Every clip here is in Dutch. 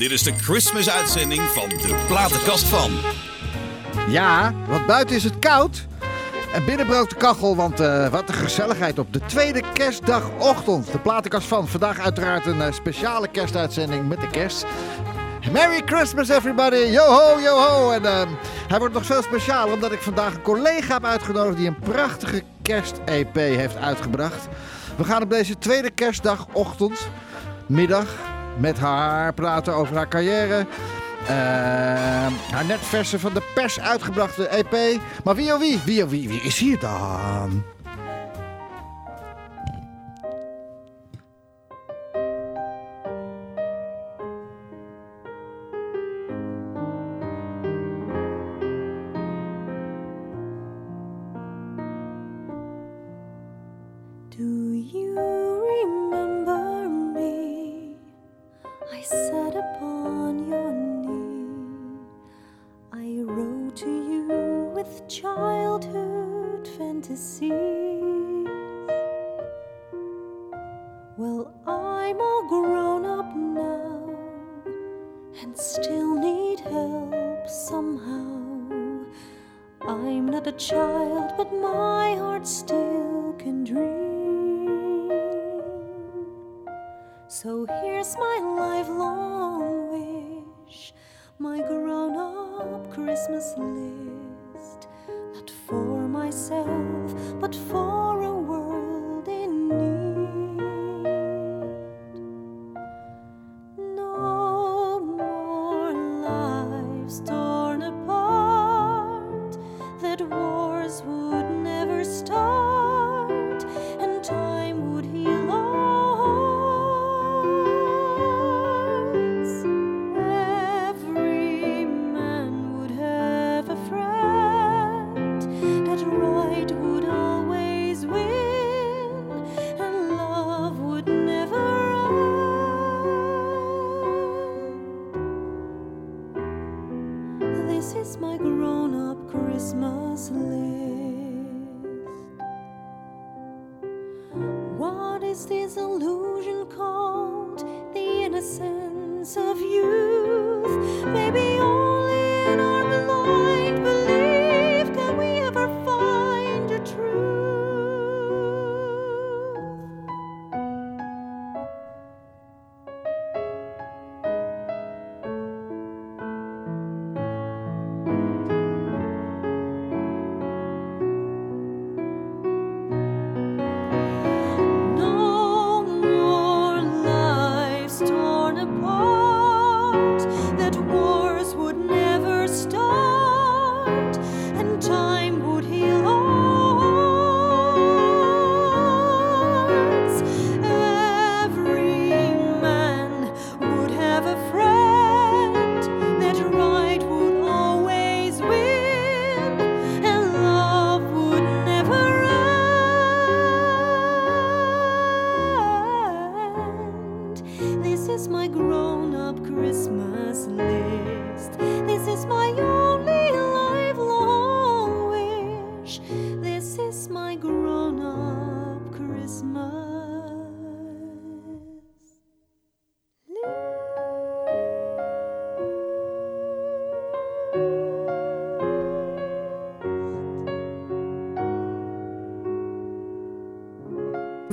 Dit is de Christmas-uitzending van de Platenkast van. Ja, want buiten is het koud. En binnen brookt de kachel, want uh, wat een gezelligheid op de tweede kerstdagochtend. De platenkast van. Vandaag uiteraard een uh, speciale kerstuitzending met de kerst. Merry Christmas everybody, yo ho, yo ho. En uh, hij wordt nog veel specialer omdat ik vandaag een collega heb uitgenodigd die een prachtige kerst-EP heeft uitgebracht. We gaan op deze tweede kerstdagochtend, middag, met haar praten over haar carrière. Uh, haar net verse van de pers uitgebrachte EP. Maar wie oh wie? Wie oh wie? Wie is hier dan?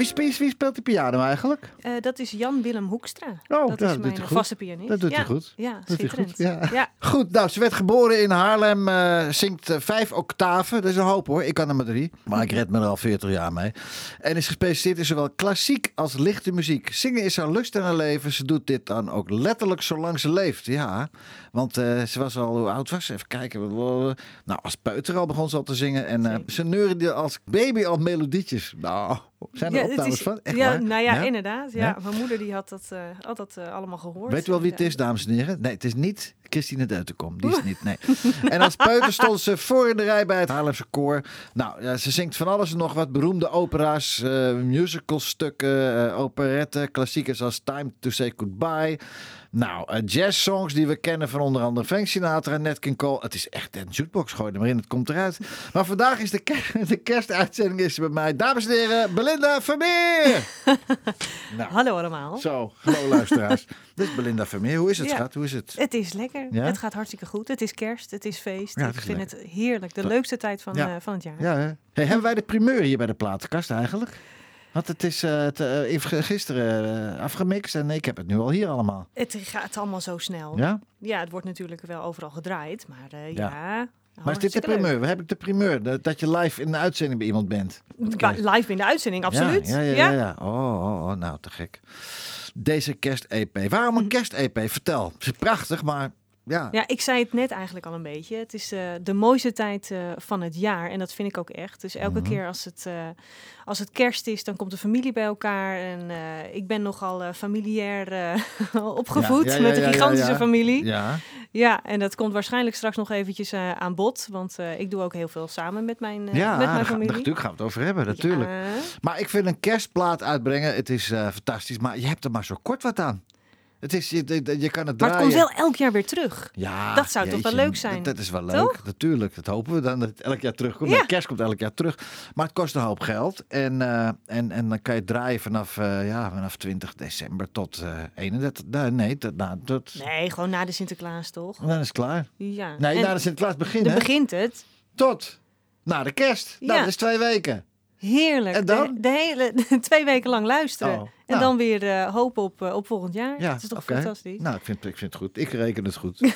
Wie speelt, wie speelt de piano eigenlijk? Eh, dat is Jan-Willem Hoekstra. Oh, dat nou, is dat doet mijn vaste pianist. Dat doet ja. hij goed. Ja, Doet hij schitterend. goed, ja. ja. Goed, nou, ze werd geboren in Haarlem, eh, zingt eh, vijf octaven. Dat is een hoop hoor, ik kan er maar drie. Maar ik red me er al 40 jaar mee. En is gespecialiseerd in zowel klassiek als lichte muziek. Zingen is haar lust en haar leven. Ze doet dit dan ook letterlijk zolang ze leeft. Ja, want ze was al, hoe oud was ze? Even kijken. Nou, als peuter al begon ze al te zingen. En ze neurde als baby al melodietjes. Nou, zijn er Ja, opnames is- van? Echt ja, waar? nou ja, Ja? inderdaad. Ja. Ja? Mijn moeder die had dat eh, altijd eh, allemaal gehoord. Weet u wel wie het is, dames en heren? Nee, het is niet Christine Deutenkom. Die is niet, nee. En als peuter stond ze voor in de rij bij het Haarlemse koor. Nou, ja, ze zingt van alles en nog wat. Beroemde opera's, eh musicalstukken, operetten, klassiekers als Time to Say Goodbye. Nou, eh, jazzsongs die we kennen van onder andere Frank Sinatra en Nat King Cole. Het is echt een jukebox, gooi er maar in, het komt eruit. Maar vandaag is de, de kerstuitzending is bij mij. Dames en heren, Belinda Vermeer! nou, Hallo allemaal. zo, hallo luisteraars. Dit is Belinda Vermeer. Hoe is het, Ja. schat? Hoe is het? Het is lekker. Ja? Het gaat hartstikke goed. Het is kerst, het is feest. Ja, het ik vind het heerlijk. De leukste tijd van, eh, van het jaar. Ja, hè? Hey, hebben wij de primeur hier bij de platenkast eigenlijk? Want het is eh, het, eh, gisteren eh, afgemixt en ik heb het nu al hier allemaal. Het gaat allemaal zo snel. Ja, Ja? het wordt natuurlijk wel overal gedraaid. Maar Ja. ja. Maar is dit de primeur? Heb ik de primeur? Dat, dat je live in de uitzending bij iemand bent? Live in de uitzending, absoluut. Ja, ja, ja. ja, ja. Oh, oh, oh, nou, te gek. Deze kerst-EP. Waarom een kerst-EP? Vertel. Het is prachtig, maar ja. Ja, ik zei het net eigenlijk al een beetje. Het is eh, de mooiste tijd eh, van het jaar en dat vind ik ook echt. Dus elke Mhm. keer als het, eh, als het kerst is, dan komt de familie bij elkaar. En ik ben nogal familiair opgevoed Ja, ja, ja, met een ja, ja, gigantische ja. familie. Ja, Ja, en dat komt waarschijnlijk straks nog eventjes aan bod. Want ik doe ook heel veel samen met mijn, ja met mijn familie. natuurlijk gaan we het over hebben, natuurlijk. Ja. Maar ik vind een kerstplaat uitbrengen, het is fantastisch. Maar je hebt er maar zo kort wat aan. Het is, je, kan het Maar het draaien. komt wel elk jaar weer terug. Ja, Dat zou toch wel leuk zijn, Dat, is wel leuk, toch? natuurlijk. Dat hopen we dan dat het elk jaar terugkomt. Ja. De kerst komt elk jaar terug. Maar het kost een hoop geld. En, eh, en, en dan kan je het draaien vanaf, eh, ja, vanaf 20 december tot eh 31. Nee, nee, tot, nou, tot, Nee, gewoon na de Sinterklaas, toch? dan is het klaar. Ja. Nee, En na de Sinterklaas begin, dan hè? begint het. Tot na de kerst. Nou, dat is twee weken. Heerlijk. En dan? De, de hele twee weken lang luisteren. Oh, En nou. dan weer eh, hopen op, eh, op volgend jaar. Ja, dat is toch fantastisch? Nou, ik vind, ik vind het goed. Ik reken het goed.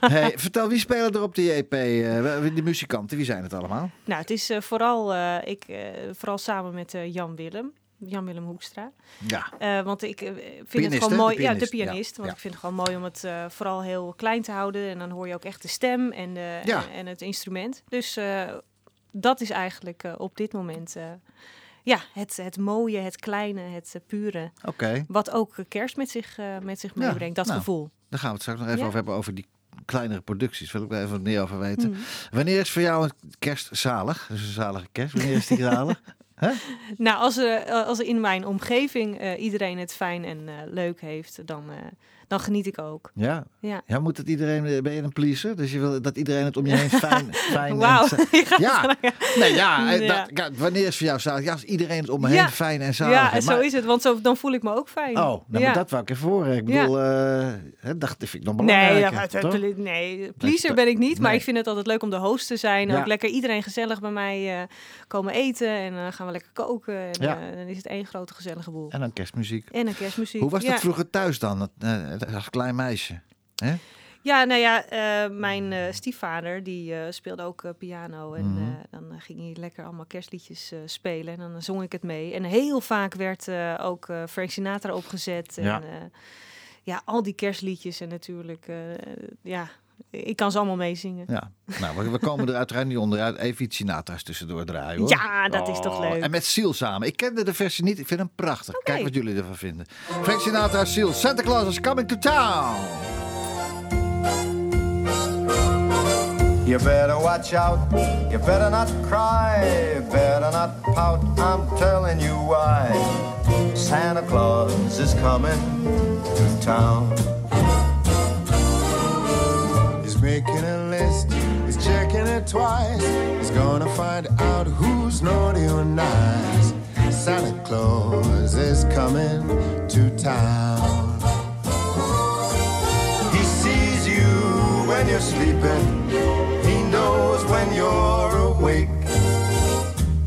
hey, vertel, wie spelen er op die EP? eh, die muzikanten, wie zijn het allemaal? Nou, het is vooral, ik, vooral samen met Jan Willem. Jan-Willem Hoekstra. Ja, want ik vind Pianist, het gewoon mooi. De ja, de pianist, ja. Want Ja. ik vind het gewoon mooi om het vooral heel klein te houden. En dan hoor je ook echt de stem en, de, Ja. en, en het instrument. Dus dat is eigenlijk eh, op dit moment eh, ja, het, het mooie, het kleine, het eh, pure. oké. Wat ook kerst met zich, met zich Ja, meebrengt. Dat nou. gevoel. Daar gaan we het straks nog even Ja. over hebben, over die kleinere producties. Wil ik wel even wat meer over weten. Mhm. Wanneer is voor jou een kerst zalig? Dus een zalige kerst. Wanneer is die zalig? Nou, als er, als er in mijn omgeving iedereen het fijn en leuk heeft, dan, dan geniet ik ook. Ja. Ja. ja, moet het iedereen, eh, ben je een pleaser? Dus je wil dat iedereen het om je heen fijn, fijn en gaat Ja, nee, ja, eh, Ja. Dat, ja, wanneer is voor jou zalig? Ja, als iedereen het om me heen fijn en zalig Ja, heeft. zo Maar- is het, want zo, dan voel ik me ook fijn. Oh, nou, ja. maar dat wou ik even horen. Ik bedoel, eh, hè, dat vind ik nog Nee, ja, toch? maar- nee, pleaser ben ik niet, maar nee. ik vind het altijd leuk om de host te zijn. Ook lekker iedereen gezellig bij mij eh, komen eten en dan gaan we lekker koken. En Ja. eh, dan is het één grote gezellige boel. En dan kerstmuziek. En een kerstmuziek. Hoe was dat vroeger thuis dan, als klein meisje? Hè? Ja, nou ja, eh, mijn eh, stiefvader die eh, speelde ook piano. En Mhm. dan ging hij lekker allemaal kerstliedjes spelen. En dan zong ik het mee. En heel vaak werd ook Frank Sinatra opgezet. En, Ja. ja. ja, al die kerstliedjes. En natuurlijk, ja, ik kan ze allemaal meezingen. Ja, nou, we, we komen er uiteraard niet onderuit. Even iets Sinatra's tussendoor draaien, hoor. Ja, dat is toch Oh, leuk. En met Seal samen. Ik kende de versie niet, ik vind hem prachtig. Kijk wat jullie ervan vinden. Frank Sinatra, Seal, Santa Claus is coming to town. You better watch out, you better not cry, better not pout, I'm telling you why. Santa Claus is coming to town. Making a list, he's checking it twice. He's gonna find out who's naughty or nice. Santa Claus is coming to town. He sees you when you're sleeping, he knows when you're awake.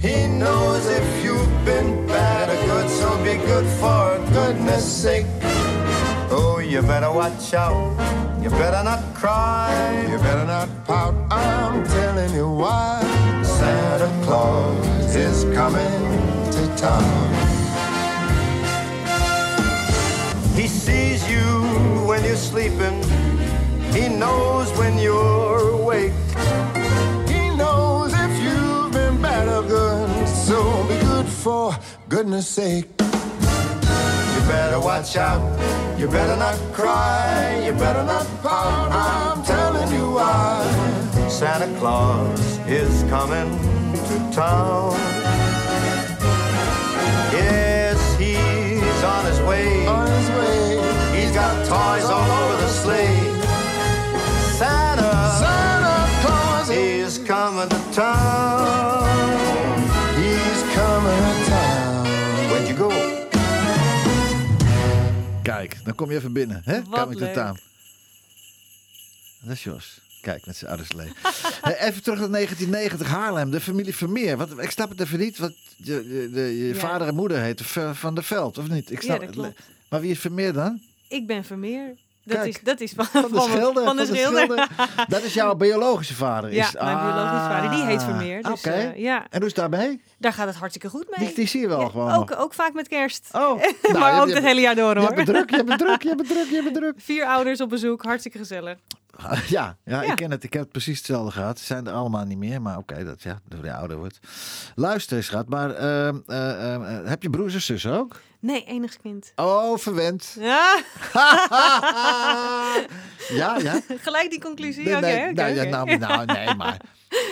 He knows if you've been bad or good, so be good for goodness sake. You better watch out, you better not cry, You better not pout, I'm telling you why. Santa Claus is coming to town. He sees you when you're sleeping. He knows when you're awake. He knows if you've been bad or good, so be good for goodness sake. You better watch out. You better not cry. You better not pout. I'm telling you why. Santa Claus is coming to town. Yes, he's on his way. On his way, He's got toys all over the sleigh. Santa, Santa Claus is coming to town. He's coming to town. Dan kom je even binnen, hè? To leuk. town. Dat is Jos. Kijk, met zijn oude slee. Hey, even terug naar 1990, Haarlem, de familie Vermeer. Wat, ik snap het even niet, wat je, je, de- je Ja. vader en moeder heten Van der Veld, of niet? Ik Ja, snap het. Maar wie is Vermeer dan? Ik ben Vermeer. Dat Kijk, is, dat is van, Van de van, schilder. van de schilder. Dat is jouw biologische vader. Ja, is, mijn biologische vader. Die heet Ah, Vermeer. Dus, Oké. eh, ja, En hoe is het daarmee? daar gaat het hartstikke goed mee. Die, die zie je wel Ja, gewoon ook, ook vaak met kerst. Oh, nou, maar je- ook je- het hele jaar door Je hoor. bent druk, je bent druk, je bent druk, je bent druk. Vier ouders op bezoek, hartstikke gezellig. Ja, ja, Ja. ik ken het. Ik heb het precies hetzelfde gehad. Ze zijn er allemaal niet meer, maar oké, dat ja, door je ouder wordt. Luister eens, schat, maar ehm, eh, ehm, eh, heb je broers en zussen ook? Nee, enig kind. Oh, verwend. Ja, ja, ja. gelijk die conclusie. Nee, nee, nou, ja, nou, nou, nee, maar.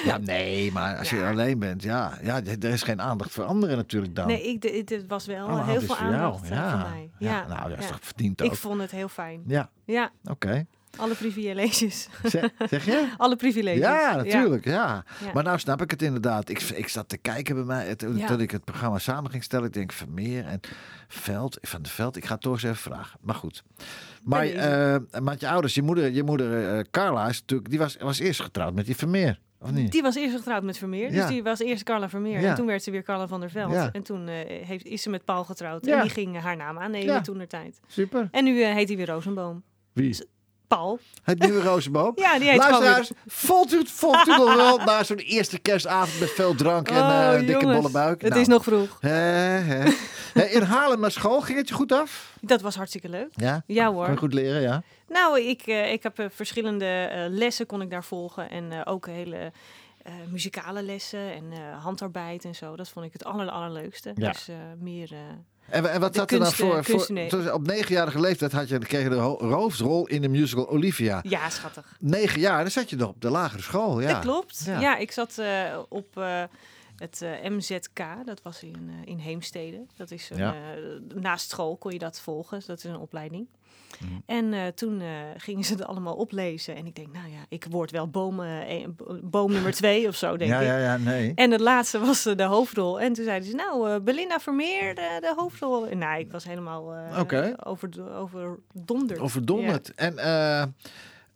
Ja, nee, maar als je Ja. alleen bent, ja, ja, er is geen aandacht voor anderen natuurlijk dan. Nee, ik, dit- dit was wel Allemaal heel veel voor jou, aandacht eh, ja. mij. Ja, nou, dat is ja. toch verdiend ook. Ik vond het heel fijn. Ja, Ja, oké. Alle privileges. Zeg, zeg je? alle privileges. Ja, natuurlijk, ja. Ja. Maar nou snap ik het inderdaad. Ik, ik zat te kijken bij mij, toen, Ja. ik het programma samen ging stellen. Ik denk Vermeer en Veld, Van de Veld. Ik ga het toch eens even vragen. Maar goed. Maar, maar je ouders, je moeder, je moeder eh, Carla, is natuurlijk, die was, was eerst getrouwd met die Vermeer. Of niet? Die was eerst getrouwd met Vermeer. Ja. Dus die was eerst Carla Vermeer. Ja. En toen werd ze weer Carla van der Veld. Ja. En toen eh, heeft, is ze met Paul getrouwd. En die ging haar naam aannemen toen der tijd. Super. En nu heet hij weer Rozenboom. Wie? Paul. Het nieuwe Rozenboom. Ja, die heet Luisteraars, volgt u, volgt u nog wel naar zo'n eerste kerstavond met veel drank en Oh, eh, dikke jongens, bolle buik? Het Nou, is nog vroeg. hè. Hè, In Haarlem naar school, ging het je goed af? Dat was hartstikke leuk. Ja? Ja Kon je hoor. goed leren, ja? Nou, ik, eh, ik heb eh, verschillende lessen kon ik daar volgen. En ook hele muzikale lessen en handarbeid en zo. Dat vond ik het aller, allerleukste. Ja. Dus meer... En, en wat zat er dan voor? toen- op negenjarige leeftijd had je, kreeg je de ho- hoofdrol in de musical Olivia. ja, schattig. Negen jaar, dan zat je nog op de lagere school. Ja. Dat klopt. Ja. Ja, ik zat eh, op eh, het eh, MZK. Dat was in, eh, in Heemstede. Dat is een, Ja. naast school kon je dat volgen. Dat is een opleiding. Mhm. En eh, toen eh, gingen ze het allemaal oplezen. En ik denk, nou ja, ik word wel boom, eh, boom nummer twee of zo, denk ja, ik. ja, ja, nee. En het laatste was de hoofdrol. En toen zeiden ze, nou, Belinda Vermeer, de, de hoofdrol. En nou, ik was helemaal Oké. over, overdonderd. Overdonderd. En eh,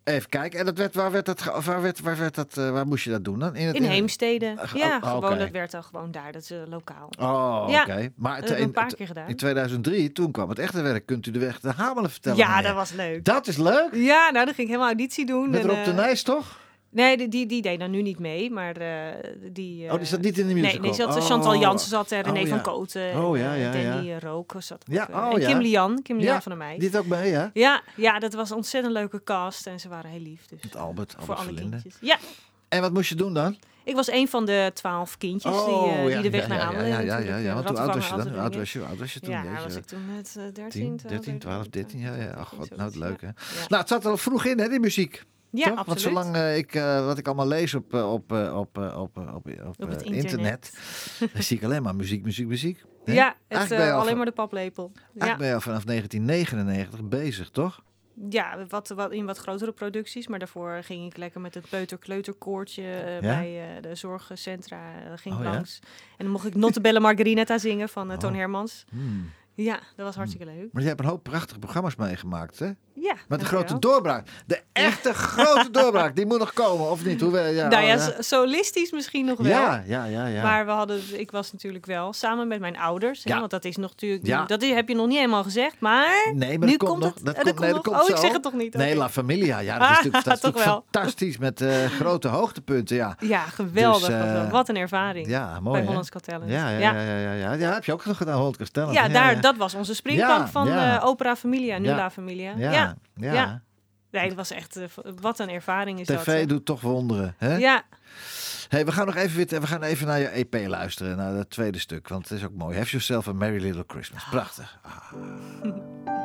even kijken, en dat werd, waar, werd dat, waar, werd, waar, werd dat, eh, waar moest je dat doen dan? het, In Heemstede. Ah, Ja, oh, gewoon, dat werd dan gewoon daar. Dat is eh, lokaal. Oh, Ja, oké. Maar in, een paar keer gedaan. in 2003, toen kwam het echte werk. Kunt u de weg naar Hamelen vertellen? Ja, meneer? dat was leuk. Dat is leuk. Ja, nou, dan ging ik helemaal auditie doen. Met en, Rob de eh, Nijs, toch? Nee, die, die, die deed dan nu niet mee, maar eh, die... oh, die zat eh, niet in de musical? Nee, nee zat, oh. Chantal Jansen zat er, René Oh, van ja. Koten, Oh, ja, eh, ja, ja. Danny Rook zat ook, Ja, oh, en ja. Kim Lian, Kim Lian Ja, van der Meij. Die ook mee, hè? Ja, ja, dat was een ontzettend leuke cast en ze waren heel lief. Dus Met Albert, voor Albert alle Verlinde. kindjes. Ja, En wat moest je doen dan? ik was een van de twaalf kindjes die, eh, die de weg naar Oh, ja, ja, ja, ja, want hoe oud was je dan? Hoe oud was je, oud was je toen? Ja, was ik toen met eh, 13, 10, 12, 13, 12, 13, ja, ja. Ach, god, nou, leuk, hè? ja. Nou, het zat er al vroeg in, hè, die muziek. Ja, toch? absoluut. Want zolang eh, ik, eh, wat ik allemaal lees op, eh, op, op, op, op, op, internet. dan zie ik alleen maar muziek, muziek, muziek. Ja, het, alleen van- maar de paplepel. Ja. Eigenlijk ben je al vanaf 1999 bezig, toch? Ja, wat, wat, in wat grotere producties. Maar daarvoor ging ik lekker met het peuter-kleuterkoortje Ja? bij eh, de zorgcentra. ging Oh, ik ja? langs. En dan mocht ik Nottebelle Margarinetta zingen van Toon Oh. Hermans. Hmm. Ja, dat was hartstikke leuk. Maar je hebt een hoop prachtige programma's meegemaakt, hè? Ja, Met een dankjewel. grote doorbraak. De echte grote doorbraak. Die moet nog komen, of niet? Hoe, ja, nou ja, oh, so- solistisch misschien nog wel. ja, ja, ja, ja. Maar we hadden, ik was natuurlijk wel samen met mijn ouders. hè, Ja. want dat is nog natuurlijk, dat heb je nog niet helemaal gezegd. Maar Nee, maar nu komt nog. het. Dat eh, komt, nee, dat komt oh, ik zeg het toch niet. Nee, Oké. La Familia. Ja, dat is natuurlijk, dat is toch natuurlijk wel. fantastisch met eh, grote hoogtepunten. Ja, Ja, geweldig. Dus, eh, Wat een ervaring ja mooi. bij? Hollands Talent. Ja, ja, ja, ja, ja, heb je ook nog gedaan, Holland Castellan. Ja, daar, dat was onze springplank van eh, Opera Familia, nu Ja. La Familia. Ja, Ja. ja. ja. Nee, dat was echt, eh, wat een ervaring is dat. TV doet toch wonderen. Hè? Ja, Hey, we gaan nog even, weer- we gaan even naar je EP luisteren, naar het tweede stuk. Want het is ook mooi. Have Yourself a Merry Little Christmas. Prachtig. Ah.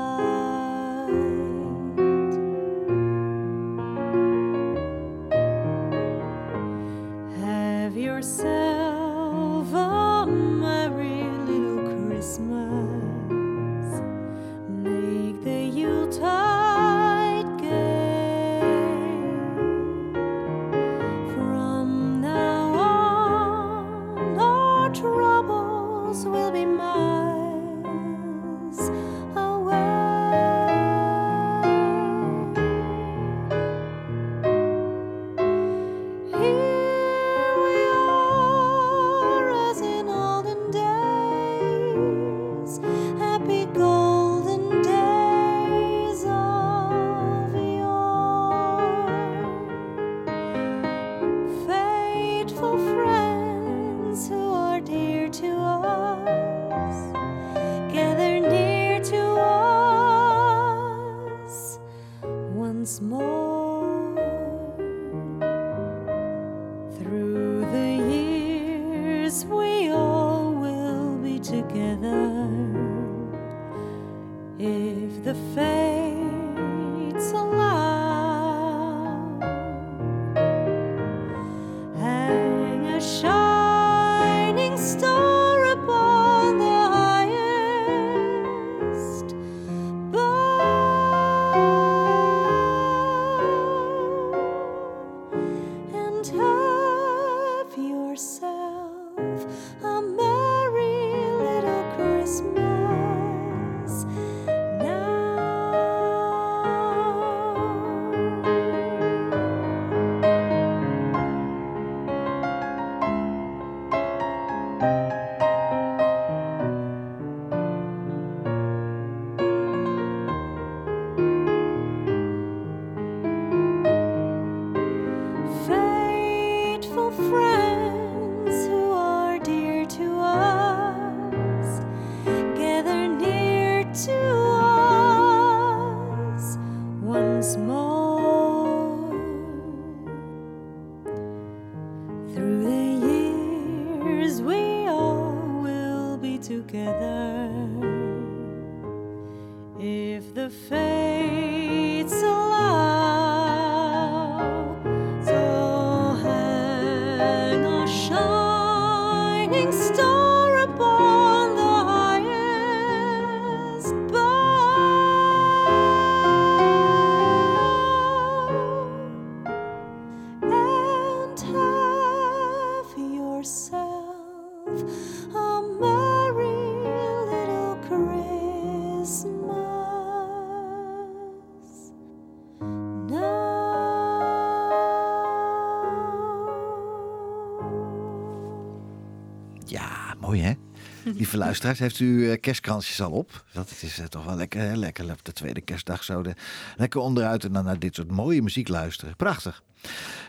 Lieve luisteraars, heeft u eh, kerstkransjes al op? Dat is eh, toch wel lekker, hè? lekker op de tweede kerstdag zo. De, lekker onderuit en dan naar dit soort mooie muziek luisteren. Prachtig.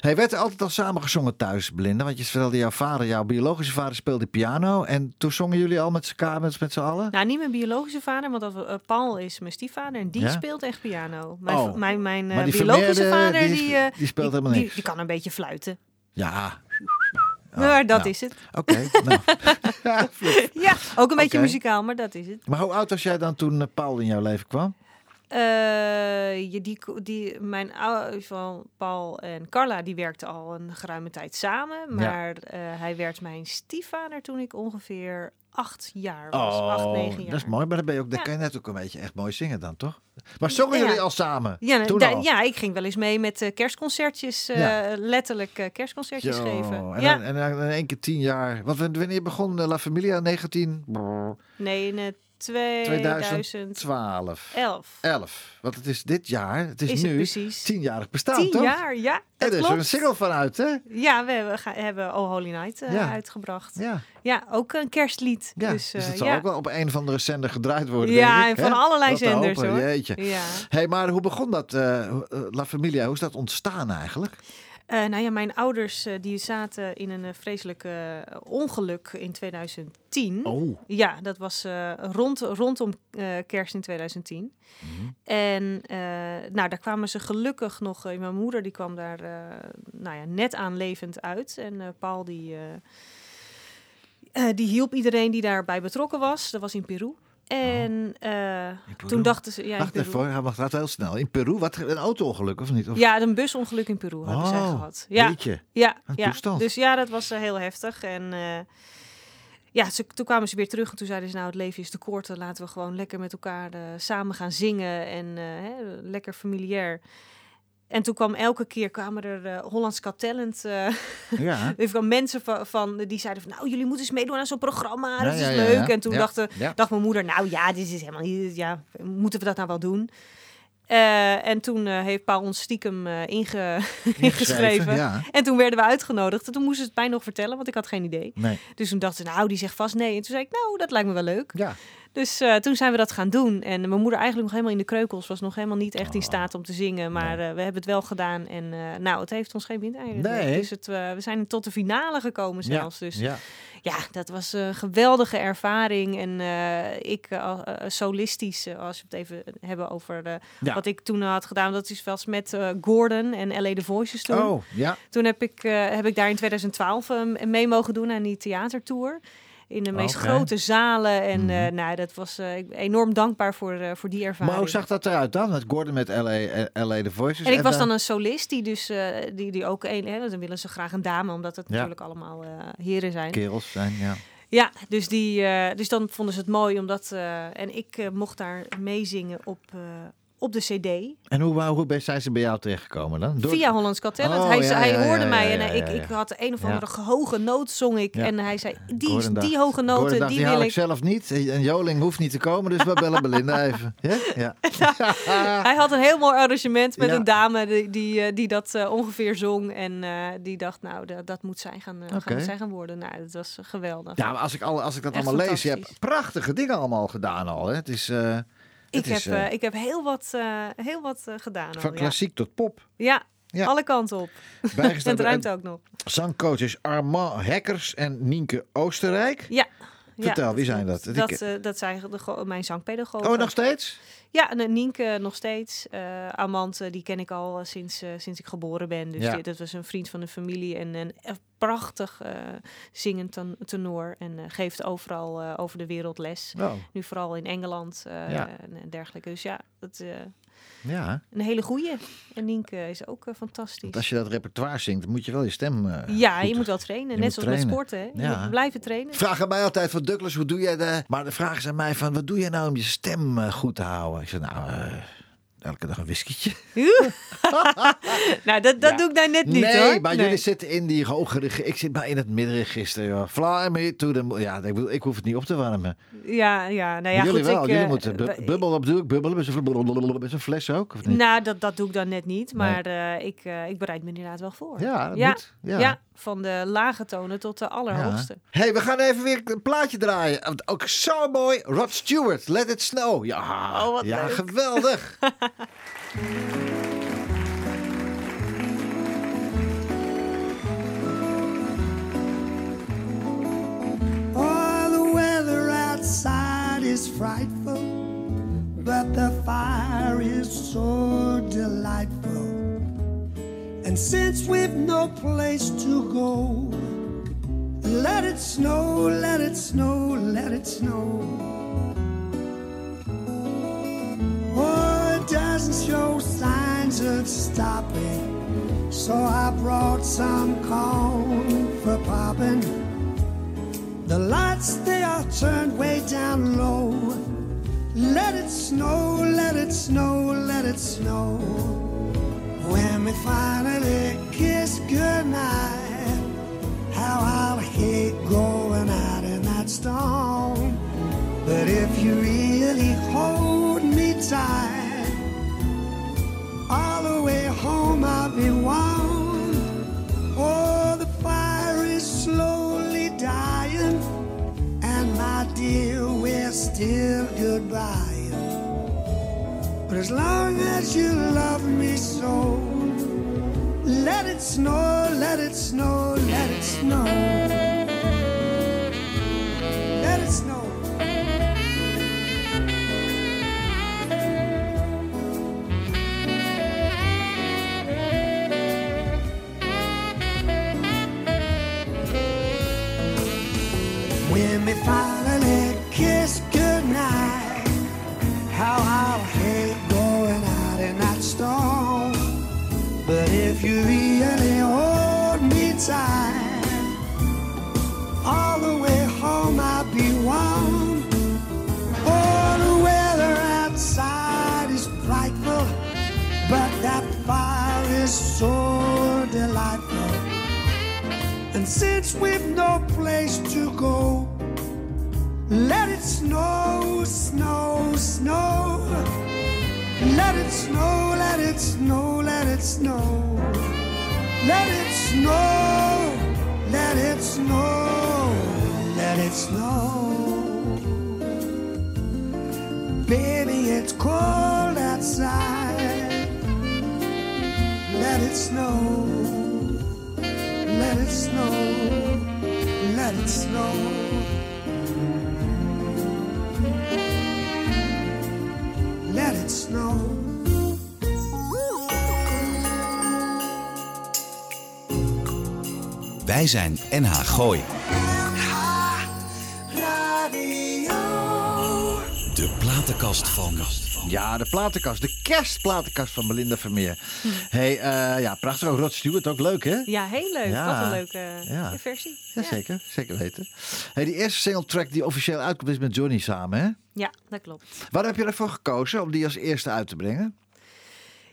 Hij werd altijd al samen gezongen thuis, Belinda. Want je vertelde jouw vader, jouw biologische vader speelde piano. En toen zongen jullie al met z'n met, met z'n allen? Nou, niet mijn biologische vader, want dat, eh, Paul is mijn stiefvader en die Ja? speelt echt piano. Mijn, Oh. mijn, mijn Maar die biologische vader, die die, speelt helemaal die, niks. die kan een beetje fluiten. Ja. Oh, maar dat nou. is het. Oké, nou. Ja, ook een beetje muzikaal, maar dat is het. Maar hoe oud was jij dan toen eh, Paul in jouw leven kwam? Je, die, die, mijn ouders van Paul en Carla, die werkten al een geruime tijd samen. Maar eh, hij werd mijn stiefvader toen ik ongeveer acht jaar was. acht, negen jaar. Oh, dat is mooi. Maar dan, ben je ook, dan Ja. kan je net ook een beetje echt mooi zingen dan, toch? Maar zongen Ja. jullie al samen? Ja, toen al? ja, ik ging wel eens mee met eh, kerstconcertjes, eh, Ja. letterlijk eh, kerstconcertjes geven. En, ja, dan, en dan in één keer tien jaar. Want wanneer begon La Familia? 19... nee, in 2011. 2012. 11. Want het is dit jaar, het is, Is het nu precies. tienjarig bestaan, Tien toch? jaar, ja, En dat er is er een single van uit, hè? Ja, we hebben, hebben Oh Holy Night eh, Ja. uitgebracht. Ja, Ja, ook een kerstlied. ja. Dus, Dus, eh, het zal ja. ook wel op een van de zender gedraaid worden, Ja, denk ik, en van hè? allerlei zenders, hopen, hoor. Jeetje. Ja. hey, maar hoe begon dat, eh, eh, La Familia? Hoe is dat ontstaan eigenlijk? Eh, nou ja, mijn ouders eh, die zaten in een eh, vreselijk ongeluk in 2010. Oh. Ja, dat was rond, rondom kerst in 2010. En eh, nou, daar kwamen ze gelukkig nog. mijn moeder die kwam daar nou ja, net aan levend uit. En Paul die, die hielp iedereen die daarbij betrokken was. Dat was in Peru. En Peru? toen dachten ze... Ja, Wacht even, hij gaat heel snel. In Peru, wat een auto-ongeluk of niet? Of... Ja, een busongeluk in Peru hebben zij Oh, gehad. Ja, jeetje. Ja, Een ja. toestand. dus ja, dat was eh, heel heftig. En eh, ja, ze, toen kwamen ze weer terug en toen zeiden ze, nou, het leven is te kort. dan Laten we gewoon lekker met elkaar samen gaan zingen en hè, lekker familiair. En toen kwam elke keer kwamen er eh Hollands Got Talent. eh Ja. kwam mensen van, van die zeiden van, nou, jullie moeten eens meedoen aan zo'n programma. Ja, dat is ja, ja, leuk. En toen dacht, dacht mijn moeder, nou ja, dit is helemaal niet, ja, moeten we dat nou wel doen? Eh, en toen heeft Paul ons stiekem inge ingeschreven. Ja. En toen werden we uitgenodigd. En toen moesten ze het mij nog vertellen, want ik had geen idee. Nee. Dus toen dachten ze, nou, die zegt vast nee. En toen zei ik, nou, dat lijkt me wel leuk. Ja. Dus eh, toen zijn we dat gaan doen. En mijn moeder eigenlijk nog helemaal in de kreukels was nog helemaal niet echt in staat om te zingen. Maar eh, we hebben het wel gedaan. En eh, nou, het heeft ons geen windeieren. Nee. Dus het, we zijn tot de finale gekomen zelfs. Dus ja. ja, dat was een geweldige ervaring. En ik solistisch, als we het even hebben over Ja. wat ik toen had gedaan. Dat is was met Gordon en LA The Voices toen. Oh, ja. Toen heb ik, heb ik daar in 2012 eh, mee mogen doen aan die theatertour. In de meest Oké. grote zalen. En Mhm. nou, dat was eh, enorm dankbaar voor, eh, voor die ervaring. Maar hoe zag dat eruit dan? Met Gordon met LA, LA The Voices. en ik was dan een solist die dus die, die ook een, hè, dan willen ze graag een dame, omdat het Ja. natuurlijk allemaal heren zijn. Kerels zijn, ja. Ja, dus, die, dus dan vonden ze het mooi omdat. en ik mocht daar meezingen op, op de CD. En hoe, hoe ben- zijn ze bij jou terechtgekomen dan? Door- Via Hollands Got Talent. Oh, hij, ja, zei- hij ja, hoorde ja, mij en ik, ik had een of andere hoge noot zong ik. En hij zei, die, die hoge Gordon noten, dacht, die wil ik zelf niet. En Joling hoeft niet te komen, dus we bellen Belinda even. Ja? Ja. Hij had een heel mooi arrangement met een dame die, die, eh, die dat eh, ongeveer zong. En eh, die dacht, nou, dat, dat moet zij gaan, gaan, zij gaan worden. Nou, dat was geweldig. Ja, maar als ik, al, als ik dat Echt allemaal lees, je hebt prachtige dingen allemaal gedaan al. Hè? Het is ik, is, heb, eh, eh, ik heb heel wat, eh, heel wat gedaan. al, van ja. klassiek tot pop. Ja, Ja. alle kanten op. En Bijgestaan het door ruimt ook nog. zangcoaches Armand Hekkers en Nienke Oostenrijk. Ja. Vertel, ja, wie zijn dat? Dat, eh, dat zijn de, mijn zangpedagogen. Oh, nog steeds? Ja, en Nienke nog steeds. Eh Amand, eh, die ken ik al sinds, sinds ik geboren ben. Dus Ja. die- dat was een vriend van de familie en een prachtig zingend ten- tenor. En geeft overal over de wereld les. Oh, Nu vooral in Engeland Ja. en, dergelijke. Dus ja, dat, ja. een hele goeie. En Nienke is ook eh, fantastisch. Want als je dat repertoire zingt, moet je wel je stem eh, ja, goed- je moet wel trainen. je Net zoals trainen. met sporten. Hè? Je Ja. moet blijven trainen. Vragen mij altijd van Douglas, hoe doe jij dat? Maar de vragen zijn mij van, wat doe je nou om je stem eh, goed te houden? Ik zeg, nou, elke dag een whiskietje. nou, dat, dat Ja. doe ik nou net niet nee, hoor. maar Nee. jullie zitten in die hoge. Ik zit maar in het middenregister. Joh. Fly me to the... Ja, ik, ik hoef het niet op te warmen. Ja, ja, nou ja, jullie goed. wel. ik, jullie eh, moeten bu- bubbel op doe ik. Bubbelen met zo'n fles ook, of niet? Nou, dat, dat doe ik dan net niet. Nee. Maar eh, ik, eh, ik bereid me inderdaad wel voor. Ja, dat ja. moet. Ja. Ja. van de lage tonen tot de allerhoogste. hey, we gaan even weer een plaatje draaien. Ook zo mooi. Rod Stewart, Let It Snow. Ja, Oh, wat ja leuk. geweldig. Oh, the weather outside is frightful, but the fire is so delightful. And since we've no place to go, let it snow, let it snow, let it snow. Oh, it doesn't show signs of stopping, so I brought some corn for popping. The lights, they are turned way down low. Let it snow, let it snow, let it snow. When we finally kiss goodnight, as long as you love me so, let it snow, let it snow, let it snow. Since we've no place to go, let it snow, snow, snow. Let it snow, let it snow, let it snow. Let it snow, let it snow, let it snow. Baby, It's cold outside. Let it snow. Snow. Let it snow. Let it snow. Wij zijn NH Gooi. De platenkast van. Ja, de platenkast. De kerstplatenkast van Belinda Vermeer. hey, eh, ja, prachtig. Ook Rod Stewart, ook leuk, hè? Ja, heel leuk. Ja. Wat een leuke Ja. versie. Ja, zeker. Zeker weten. Hey, die eerste single track die officieel uitkomt is met Johnny samen, hè? Ja, dat klopt. Waar heb je ervoor gekozen om die als eerste uit te brengen?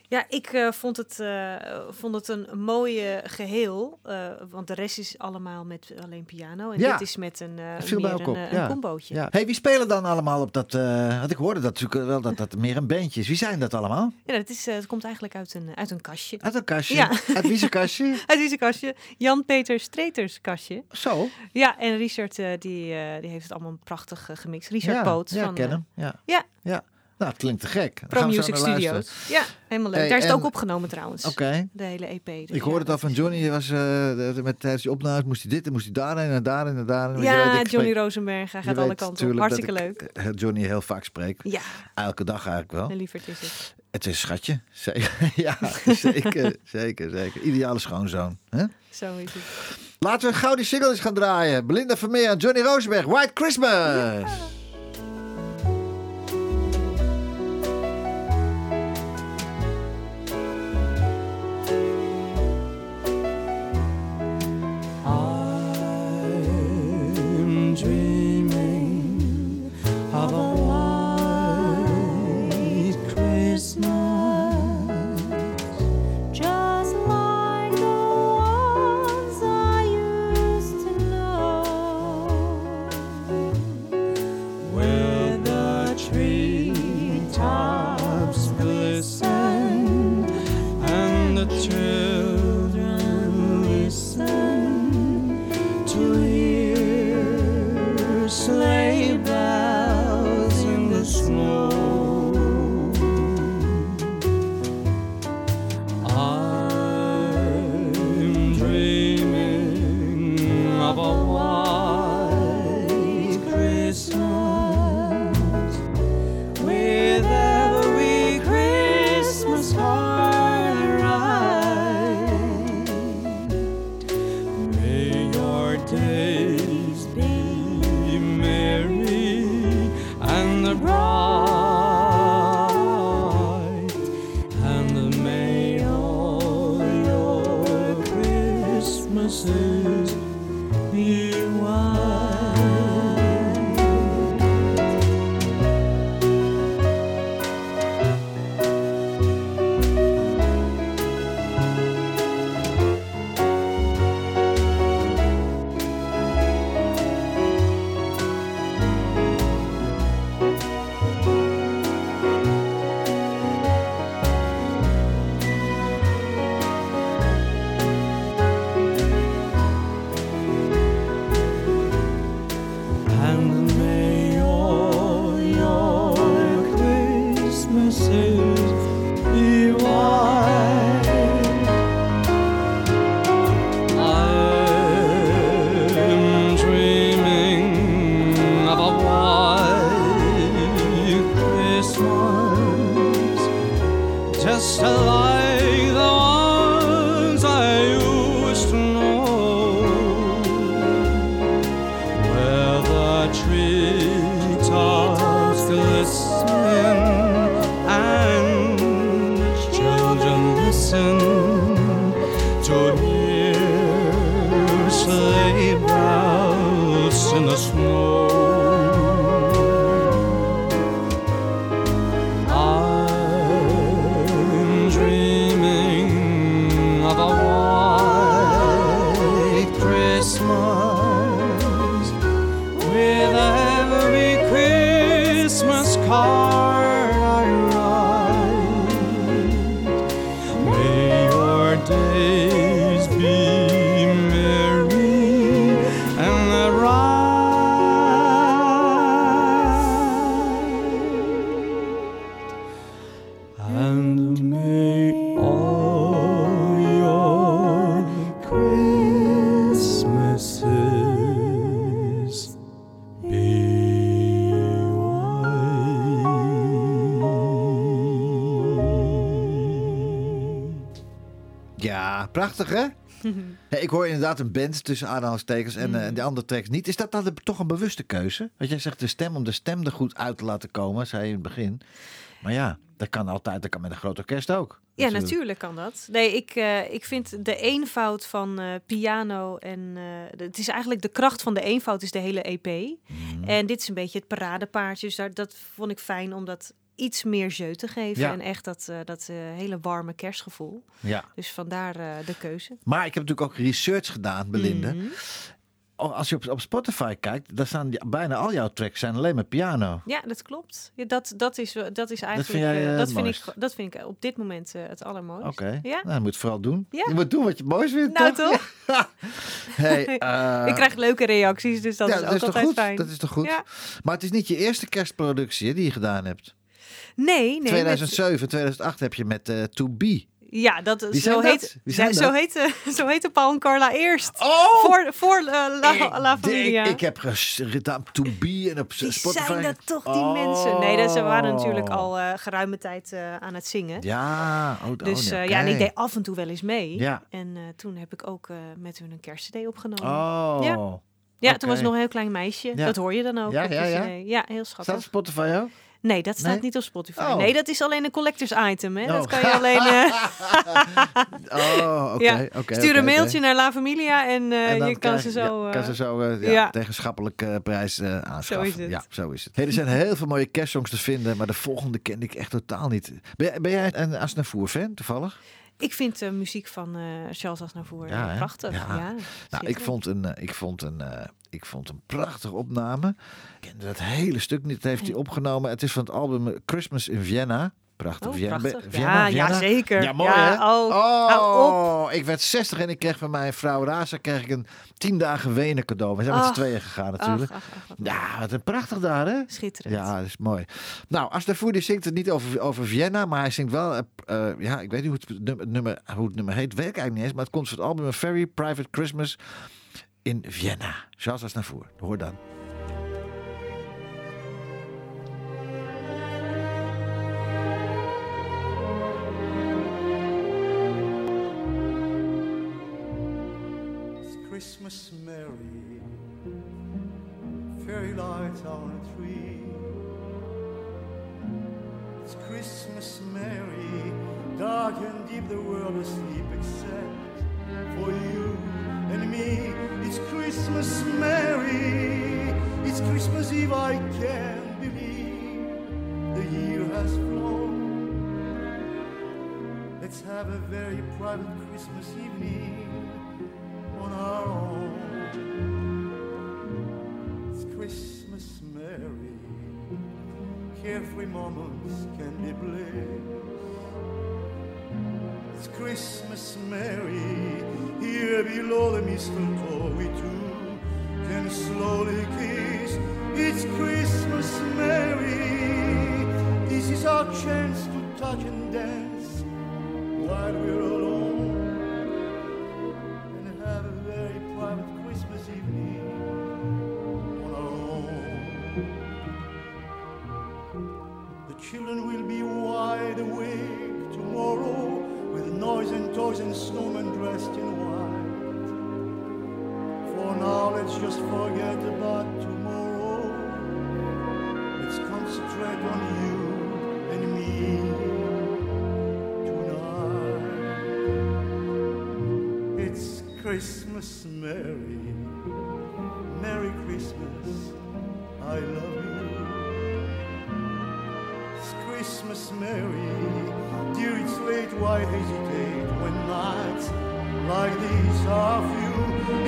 Ja, ik eh, vond, het, eh, vond het een mooie geheel. eh, want de rest is allemaal met alleen piano. En Ja. dit is met een, meer ook een, eh, ja. een combootje. Ja. Hey, wie spelen dan allemaal op dat... want ik hoorde dat natuurlijk wel dat dat meer een bandje is. Wie zijn dat allemaal? Ja, dat is, het komt eigenlijk uit een, uit een kastje. Uit een kastje? Ja. Uit wie kastje? Uit deze kastje. Jan-Peter Streters kastje. Zo. Ja, en Richard die, die heeft het allemaal prachtig gemixt. Richard Poot Ja, van ken hem. Ja. ja. Nou, het klinkt te gek. Pro Music Studios. Ja, helemaal leuk. Hey, Daar is het en- ook opgenomen trouwens. Oké. De hele EP. dus Ik hoorde ja, het al van Johnny. Die was, eh, met, tijdens die opnames moest hij dit en moest hij daarheen en daarheen en daarheen. Weet, Ja, ik Johnny spreek- Rosenberg. Hij gaat alle kanten op. Hartstikke ik, leuk. eh, Johnny heel vaak spreek. Ja, Elke dag eigenlijk wel. een lieverd is het. Het is een schatje. Zeker. ja, zeker, zeker, zeker. Ideale schoonzoon. Hè? Zo is het. Laten we een gouden single eens gaan draaien. Belinda Vermeer en Johnny Rosenberg. White Christmas. just alive. Ik hoor inderdaad een band tussen aanhalingstekens en Mm. eh, de andere tracks niet. Is dat dan toch een bewuste keuze? Want jij zegt de stem om de stem er goed uit te laten komen, zei je in het begin. Maar ja, dat kan altijd. Dat kan met een groot orkest ook. Ja, natuurlijk kan dat. Nee, ik, eh, ik vind de eenvoud van eh, piano en eh, de- het is eigenlijk de kracht van de eenvoud is de hele EP. Mhm. En dit is een beetje het paradepaardje. Dus daar, dat vond ik fijn om dat iets meer jeu te geven. Ja. En echt dat, eh, dat eh, hele warme kerstgevoel. Ja. Dus vandaar eh, de keuze. Maar ik heb natuurlijk ook research gedaan, Belinda. Mhm. Als je op, op Spotify kijkt, dan staan die- bijna al jouw tracks zijn alleen maar piano. Ja, dat klopt. Ja, dat, dat, is, dat is eigenlijk. jij, dat, vind ik, dat vind ik op dit moment het allermooist. Oké, Ja? nou, je moet het vooral doen. Ja. Je moet doen wat je het mooist vindt, Nou, toch? toch? Hey, ik krijg leuke reacties, dus dat ja, is ook dat is altijd goed? fijn. Dat is toch goed? Ja. Maar het is niet je eerste kerstproductie hè, die je gedaan hebt. Nee, nee. met- 2007, 2008 heb je met eh To Be. Ja, dat Wie zo heet, dat? Wie zijn zo, dat? heette, zo heette Paul en Carla eerst. Oh! Voor, voor eh, La, La ik, denk- Familia. ik heb ges- gedaan To Be en op Wie Spotify. zijn dat toch, die Oh. mensen? Nee, dat, ze waren natuurlijk al eh, geruime tijd eh, aan het zingen. Ja, oh, oh, Dus nee, eh, ja, en ik deed af en toe wel eens mee. Ja. En eh, toen heb ik ook eh, met hun een kerstcd opgenomen. Oh. Ja. Ja, toen was ik nog een heel klein meisje. Ja. Dat hoor je dan ook Ja, ja, ja. Ja, heel Staat schattig. op Spotify ook? Nee, dat staat Nee? niet op Spotify. Oh. Nee, dat is alleen een collectors item. Hè? Oh. Dat kan je alleen... eh, Oh, oké. ja. Stuur een mailtje naar La Familia en, eh, En dan je kan krijg- ze zo... ja, eh, kan ze zo eh, ja, ja. tegen schappelijke eh, prijs eh, aanschaffen. is het. Ja, zo is het. Hey, er zijn heel veel mooie kerstsongs te vinden, maar de volgende kende ik echt totaal niet. Ben, jij- ben jij een Asnavoer-fan toevallig? Ik vind de muziek van eh, Charles Aznavour Ja, eh, prachtig. Ja. Ja. Nou, ik vond een, eh, ik vond een, eh, ik vond een prachtige opname. Ik kende dat hele stuk niet. Dat heeft hij opgenomen. Het is van het album Christmas in Vienna. Prachtig. Oh, Vienna. prachtig. Vienna, Ja, zeker. Ja, mooi Ja, hè? oh, oh, ik werd 60 en ik kreeg van mijn vrouw Raza kreeg ik een 10 dagen Wenen cadeau. We zijn met z'n tweeën gegaan natuurlijk. Ja, wat een prachtig daar hè? Schitterend. Ja, dat is mooi. Nou, Asnavoer die zingt het niet over, over Vienna, maar hij zingt wel, eh, ja, ik weet niet hoe het, nummer, nummer- hoe het nummer heet, weet ik eigenlijk niet eens, maar het komt van het album A Very Private Christmas in Vienna. Charles Asnavoer, hoor dan. It's Christmas merry, fairy lights on a tree. It's Christmas merry, dark and deep, the world is asleep except for you and me. It's Christmas merry, it's Christmas Eve, I can't believe the year has flown. Let's have a very private Christmas evening on our own. It's Christmas merry, carefree moments can be bliss. It's Christmas merry, here below the mistletoe we two can slowly kiss. It's Christmas merry, this is our chance to touch and dance while we're alone and have a very private Christmas evening on our own. The children will be wide awake tomorrow with noise and toys and snowmen dressed in white. For now, let's just forget about tomorrow. Let's concentrate on you and me tonight. It's Christmas, Merry, Merry Christmas, I love you. It's Christmas, Merry, dear, it's late, why hesitate when nights like these are few?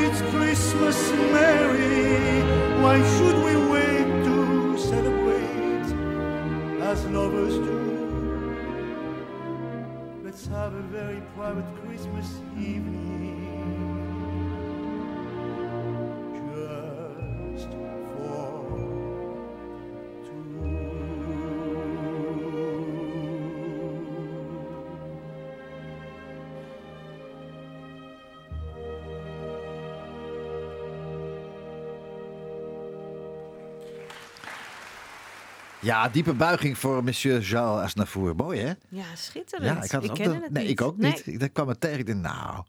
It's Christmas, Merry, why should we wait to celebrate as lovers do? Let's have a very private Christmas evening. Ja, diepe buiging voor monsieur Jean Asnavour. Mooi, hè? Ja, schitterend. Ja, ik had nog- het Nee, niet. ik ook Nee. niet. Ik dat kwam het tegen. Ik dacht, nou.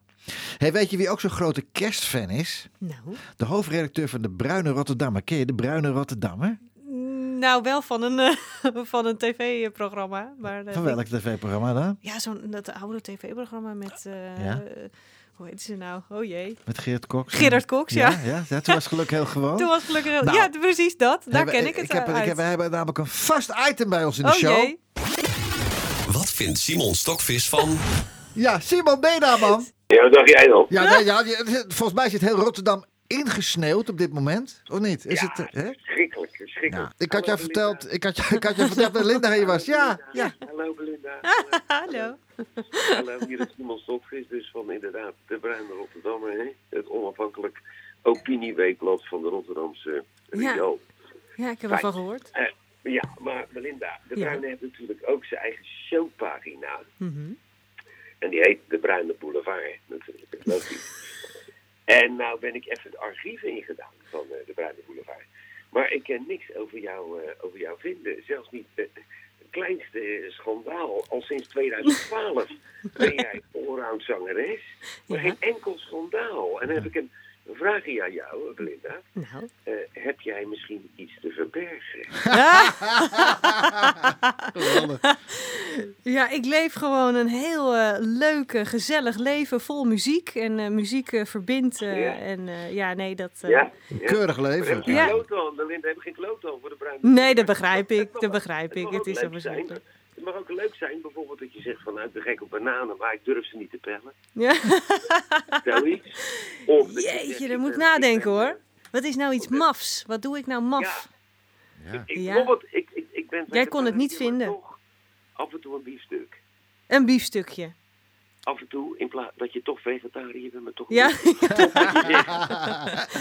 Hey, weet je wie ook zo'n grote kerstfan is? Nou, De hoofdredacteur van de Bruine Rotterdammer. Ken je de Bruine Rotterdammer? nou, wel van een, eh, van een tv-programma. Maar, eh, Van welk tv-programma dan? Ja, zo'n dat oude tv-programma met... eh, Ja. Hoe heet ze nou? Oh jee. Met Geert Cox? Gerard Cox, ja. Ja, ja, ja, toen was het geluk heel gewoon. Toen was gelukkig... heel- Nou, ja, precies dat. Daar Hebben- ken ik het ik heb, uit. ik heb, Wij hebben namelijk een vast item bij ons in de oh show. jee. Wat vindt Simon Stokvis van... Ja, Simon, ben je daar, man? Ja, wat dacht jij dan? Ja, nee, ja, volgens mij zit heel Rotterdam ingesneeuwd op dit moment. Of niet? Is ja, het, eh, hè? verschrikkelijk, verschrikkelijk. Ja, ik had jou Hallo, verteld, ik had, je- ik had je verteld dat Linda hier was. Ja, ja. Hallo Belinda. Hallo. Hallo, hier is Simon Stokvis, dus van inderdaad de Bruine Rotterdammer, hè? het onafhankelijk opinieweekblad van de Rotterdamse Ja. Rio. Ja, ik heb ervan gehoord. Eh, ja, maar Belinda, de Ja. Bruine heeft natuurlijk ook zijn eigen showpagina. Mhm. En die heet De Bruine Boulevard, natuurlijk. Dat is logisch. En nou ben ik even het archief ingedaan van eh, De Bruine Boulevard. Maar ik kan niks over jou, eh, over jou vinden. Zelfs niet eh, het kleinste schandaal. Al sinds 2012 ben jij allround zangeres. Maar Ja. geen enkel schandaal. En dan heb ik een vraagje aan jou, Belinda. Nou. Eh, heb jij misschien iets te verbergen? Ja, ik leef gewoon een heel eh, leuk, eh, gezellig leven vol muziek. En eh, muziek verbindt. Ja. En eh, ja, nee, dat... eh, ja? Keurig leven. je geen Ja. kloot aan? Belinda, heb je geen kloot voor de Bruine Nee, dat begrijp ik. Dat begrijp ik. Het ook is zo leuk. Het mag ook leuk zijn, bijvoorbeeld dat je zegt van nou, ik ben gek op bananen, maar ik durf ze niet te pellen. Ja. Zoiets. Of dat je Jeetje, daar moet ik nadenken hoor. Wat is nou iets mafs? Wat doe ik nou maf? Ja. Ik, Ja. Bijvoorbeeld, ik, ik, ik ben Jij kon het niet vinden. toch Af en toe een biefstuk. Een biefstukje. Af en toe, in plaats dat je toch vegetariër bent, maar toch Ja. niet. Dat je zegt,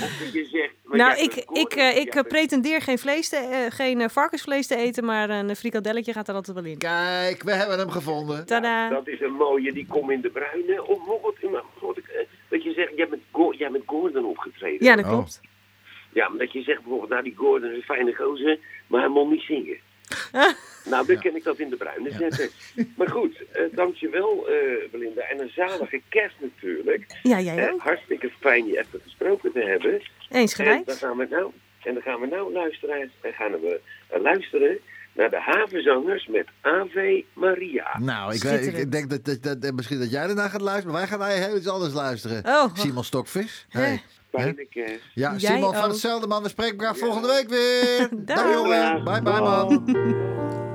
of dat je zegt maar Nou, jij ik, bent ik, Gordon, eh, ik eh, pretendeer geen, vlees te, eh, geen eh, varkensvlees te eten, maar een frikadelletje gaat er altijd wel in. Kijk, we hebben hem gevonden. Tada! Dat is een mooie, die kom in de bruine. Of bijvoorbeeld, eh, dat je zegt, jij bent, Go- jij bent Gordon opgetreden. Ja, dat Oh. klopt. Ja, maar dat je zegt bijvoorbeeld, nou die Gordon is een fijne gozer, maar hij moet niet zingen. nou, dan kan ik dat in de bruine zetten. Maar goed, eh dankjewel eh Belinda. En een zalige kerst natuurlijk. Ja, jij Eh, ook. hartstikke fijn je even gesproken te hebben. Eens En dan gelijk. gaan we nou, en dan gaan we nou luisteren, en gaan we luisteren naar de havenzangers met Ave Maria. Nou, ik, weet- ik, denk dat, dat, dat, dat misschien dat jij ernaar gaat luisteren, maar wij gaan naar heel iets anders luisteren. Oh. Simon Stokvis. Hey. Fijne. Ja, Jij Simon van ook. hetzelfde man. We spreken elkaar volgende week weer. Dag. Dag jongen. Bye bye man.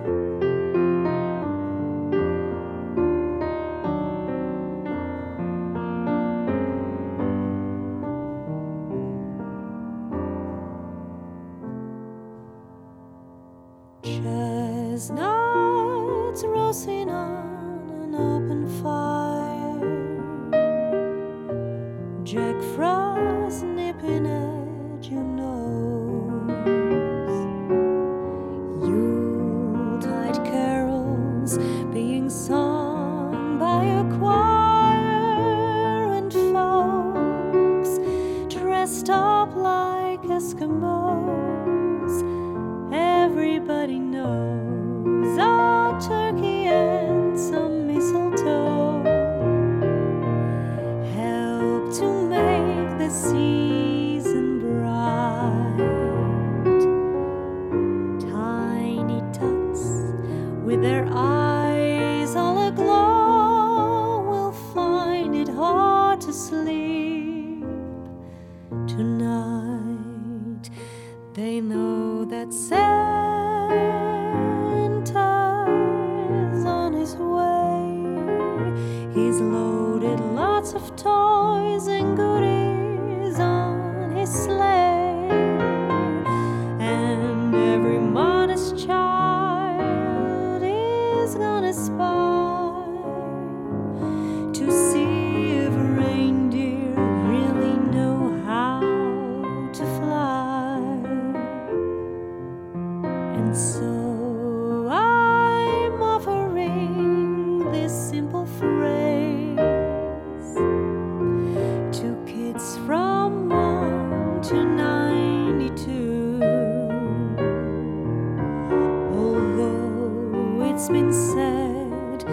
been said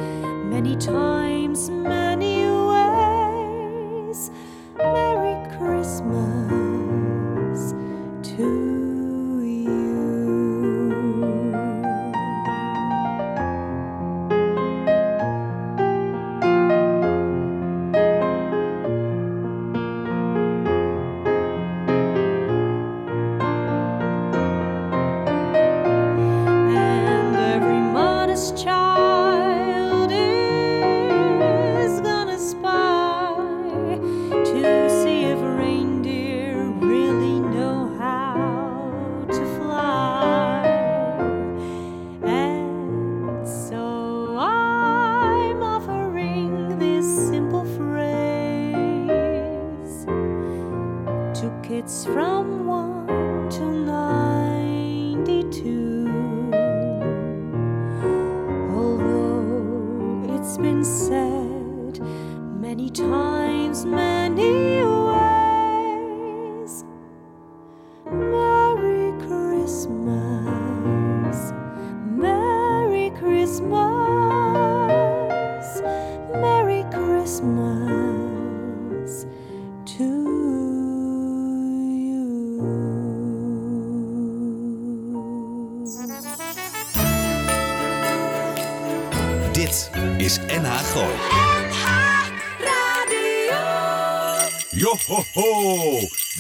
many times. Many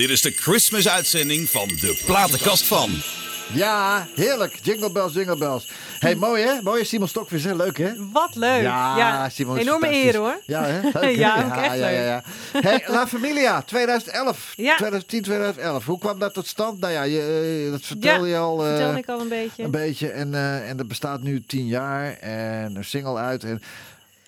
Dit is de Christmas uitzending van de platenkast van. Ja, heerlijk. Jingle bells, jingle bells. hey, mooi hè? Mooi Simon Stokvis, hè? Leuk hè? Wat leuk. Ja, Simon is enorme eer hoor. Ja, hè? Leuk, hè? Ja, ook echt ja, ja, ja. Hey, La Familia, 2011. Ja. 2010, 2011. Hoe kwam dat tot stand? Nou ja, je, eh, dat vertelde je al. eh, vertelde ik al een beetje. Een beetje. En, eh, en dat bestaat nu tien jaar. En een single uit. En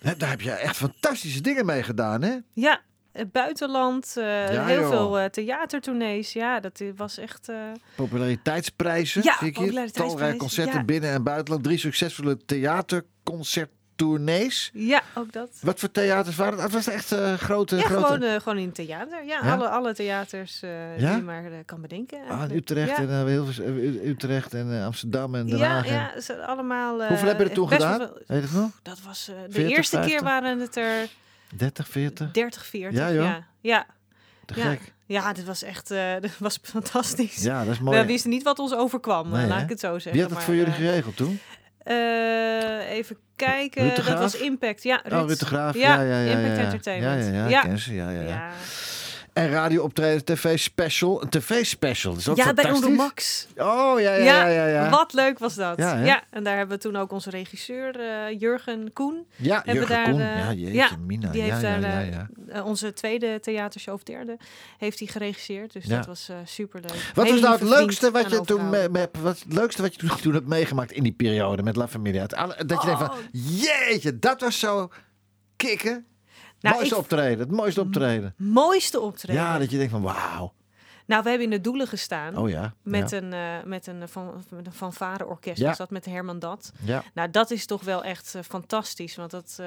hè, daar heb je echt fantastische dingen mee gedaan, hè? Ja, het buitenland, eh, Ja, heel joh. veel eh, theatertournees. Ja, dat was echt... eh, Populariteitsprijzen. Ja, zie ik hier. populariteitsprijzen, Talrijke concerten ja. binnen en buitenland. Drie succesvolle theaterconcerttournees. ja, ook dat. Wat voor theaters waren dat? Het was echt eh, grote... Ja, grote... gewoon, eh, gewoon in theater. Ja, Ja? Alle, alle theaters eh, Ja? die je maar eh, kan bedenken. Ah. Utrecht ja. en uh, Utrecht en eh, Amsterdam en Den Ja, Haag. ja, ze allemaal... eh, Hoeveel heb je er toen gedaan? veel- Weet je nog? Dat was eh, de 40, eerste 50? keer waren het er 30, 40? 30, 40. Ja, joh. Ja, ja. Te ja. gek. Ja, dit was echt eh, dit was fantastisch. Ja, dat is mooi. We wisten niet wat ons overkwam, Nee, laat ik het zo zeggen. Wie had het maar, voor jullie eh, geregeld toen? eh, even kijken. Dat was? Impact. Ja, Ruud. Oh, Ruud de Graaf. Ja, Ja, ja, ja. Impact ja, ja. Entertainment. Ja, ja, ja. ja. ik ken ze. Ja, ja, ja. Ja. En radio-optreden, tv-special. Een tv-special, dat is ook Ja, bij. Omroep Max. Oh, ja, ja, ja. ja, ja. wat leuk was dat. Ja, en daar hebben we toen ook onze regisseur eh, Jurgen Koen. Ja, Jurgen daar, Koen. eh, Ja, jeetje, Mina. Die heeft ja, daar ja, eh, ja. onze tweede theatershow of derde heeft hij geregisseerd. Dus dat was eh superleuk. Wat was nou het leukste wat je toen me, me- wat het leukste wat je toen, hebt meegemaakt in die periode met La Familia? Dat je denkt van, Oh. jeetje, dat was zo kicken. Nou, mooiste ik- optreden, het mooiste optreden. Mooiste optreden. Ja, dat je denkt van, wauw. Nou, we hebben in de Doelen gestaan. Oh ja. Met ja. een, eh met een van, met een fanfare-orkest Ja. dat met Herman Dat. Ja, Nou, dat is toch wel echt eh, fantastisch. Want dat eh,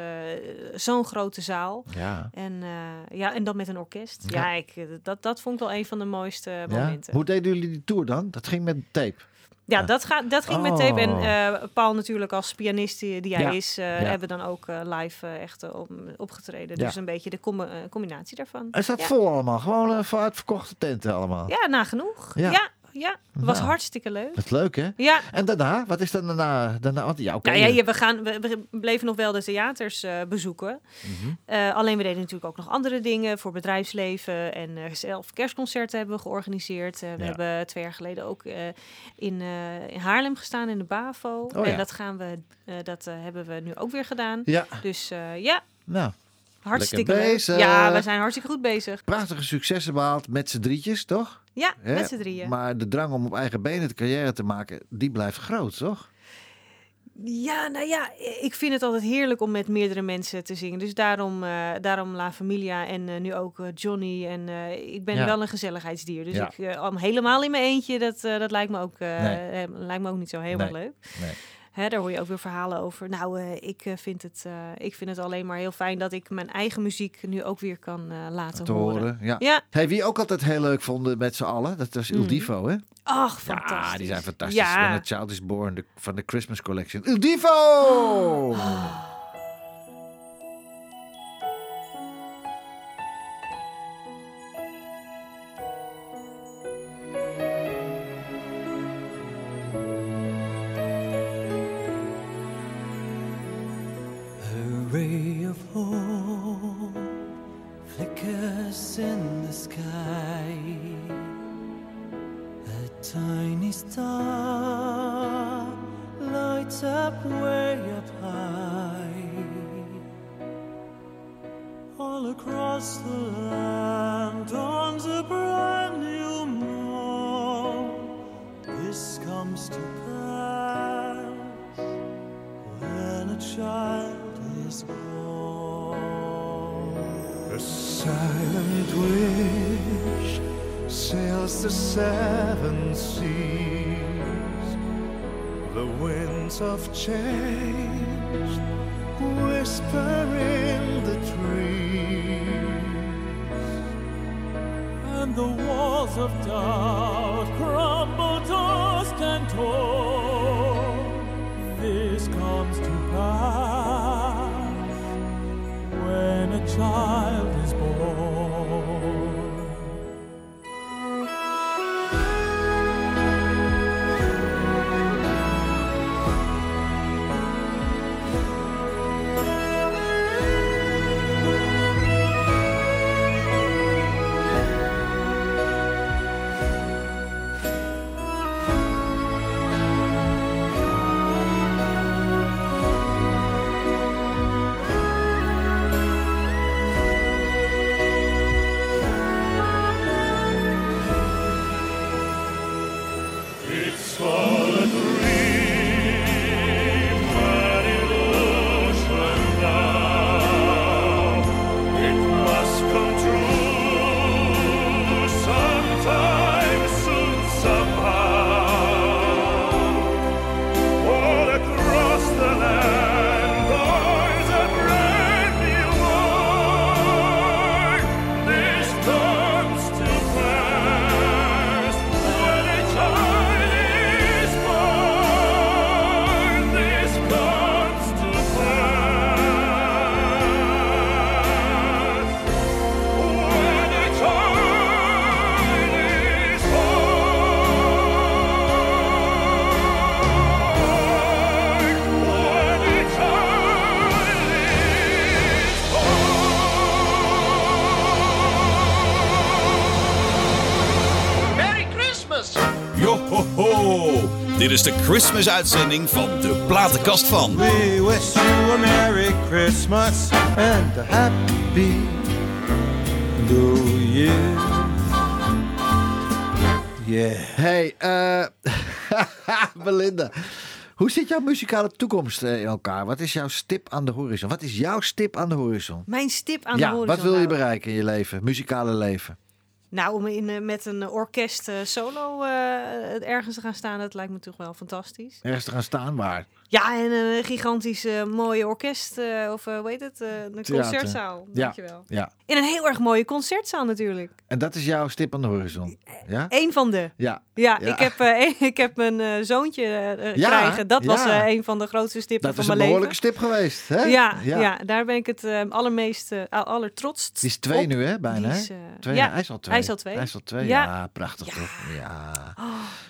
zo'n grote zaal. ja. En, eh, ja, en dan met een orkest. Ja. Ja, ik, eh, dat, dat vond ik wel een van de mooiste ja. momenten. Hoe deden jullie die tour dan? Dat ging met tape. Ja, dat, gaat, dat ging met tape. En Oh. eh, Paul natuurlijk als pianist die, die hij Ja. is, Ja. hebben dan ook eh, live echt op, opgetreden. Ja. Dus een beetje de com- combinatie daarvan. Het staat vol allemaal, gewoon uh, uitverkochte tenten allemaal. Ja, nagenoeg. Ja. Ja, Het was Nou. hartstikke leuk. Dat is leuk hè? Ja, En daarna, wat is dan daarna? daarna want ja, oké. Nou ja, we, gaan, we, bleven nog wel de theaters eh, bezoeken. Mhm. Eh, alleen we deden natuurlijk ook nog andere dingen voor bedrijfsleven. En eh, zelf kerstconcerten hebben we georganiseerd. We Ja. hebben twee jaar geleden ook in, in Haarlem gestaan in de BAVO. Oh ja. En dat, gaan we, dat hebben we nu ook weer gedaan. Ja, Dus ja, nou, hartstikke bezig. Ja, we zijn hartstikke goed bezig. prachtige successen behaald met z'n drietjes, toch? Ja, Hè? met z'n drieën. Maar de drang om op eigen benen de carrière te maken, die blijft groot, toch? Ja, nou ja, ik vind het altijd heerlijk om met meerdere mensen te zingen. Dus daarom, eh, daarom La Familia en eh, nu ook eh, Johnny. En ik ben Ja. wel een gezelligheidsdier. Dus Ja. ik, om helemaal in mijn eentje, dat, dat lijkt, me ook, Nee. lijkt me ook niet zo helemaal Nee. leuk. Nee. Hè, daar hoor je ook weer verhalen over. Nou, eh, ik, eh, vind het, eh, ik vind het alleen maar heel fijn dat ik mijn eigen muziek nu ook weer kan laten Te horen. horen. Ja. Ja, Hey, wie ook altijd heel leuk vonden met z'n allen, dat was Il Mhm. Divo, hè? ach, fantastisch. Ja, die zijn fantastisch. Ja. When a Child is Born de, van de Christmas Collection. Il Divo! A All across the land dawns a brand new morn. This comes to pass when a child is born. A silent wish sails the seven seas. The winds of change whisper in the trees, and the walls of doubt crumble dust and torn. This comes to pass when a child is de Christmas uitzending van de platenkast van. We wish you a Merry Christmas and a Happy New Year. Yeah. Hey, eh Belinda. Hoe zit jouw muzikale toekomst eh, in elkaar? Wat is jouw stip aan de horizon? Wat is jouw stip aan de horizon? Mijn stip aan ja, de horizon. wat wil je nou. bereiken in je leven, muzikale leven? Nou, om in, eh, met een orkest eh, solo eh, ergens te gaan staan, dat lijkt me toch wel fantastisch. Ergens te gaan staan waar? Ja, en een gigantisch eh, mooie orkest, eh, of eh, hoe heet het, een concertzaal, Ja, dankjewel. ja. In een heel erg mooie concertzaal natuurlijk. En dat is jouw stip aan de horizon? Ja? Eén van de. Ja. Ja, Ja. Ik, heb, ik heb mijn zoontje Ja, krijgen. Dat was een van de grootste stippen Dat van is een mijn leven. behoorlijke stip geweest, hè? Ja, ja. daar ben ik het allermeest, al- allertrotst Die is twee op. nu, hè? Bijna, is, Twee, ja, hij is al twee. Hij is al twee. Hij is al twee, Ja. ja. prachtig Ja. toch? Ja. Oh.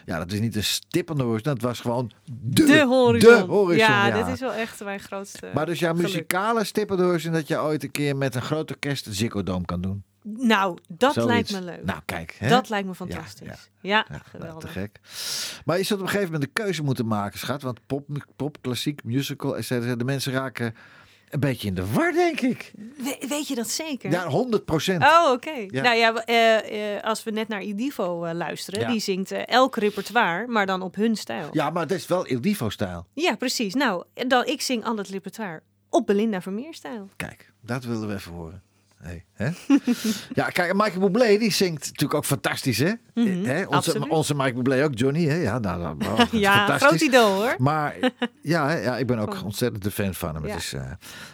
ja, dat is niet een stip aan de horizon. Dat was gewoon de, De horizon. de horizon, ja, ja. dit is wel echt mijn grootste Maar dus jouw geluk. muzikale stip aan de horizon... dat je ooit een keer met een groot orkest een Ziggo Dome kan doen. Nou, dat Zoiets. lijkt me leuk. Nou, kijk. Hè? Dat lijkt me fantastisch. ja. Ja, Ja, nou, geweldig. te gek. Maar je zult op een gegeven moment een keuze moeten maken, schat. Want pop, pop klassiek, musical, et cetera. De mensen raken een beetje in de war, denk ik. We- weet je dat zeker? Ja, 100 procent. Oh, oké. Ja. Nou ja, eh, eh, als we net naar Idivo eh, luisteren, Ja. die zingt elk repertoire, maar dan op hun stijl. Ja, maar dat is wel Il Divo-stijl. Ja, precies. Nou, dan, ik zing al het repertoire op Belinda Vermeer-stijl. Kijk, dat willen we even horen. Hey, hè? ja, kijk, Michael Bublé, die zingt natuurlijk ook fantastisch, hè? Mhm, hè? Onze, onze Michael Bublé ook, Johnny, hè? Ja, nou, nou, nou, Ja, groot idool, hoor. Maar ja, ja, ik ben ook ontzettend de fan van hem. Het Ja. is, eh,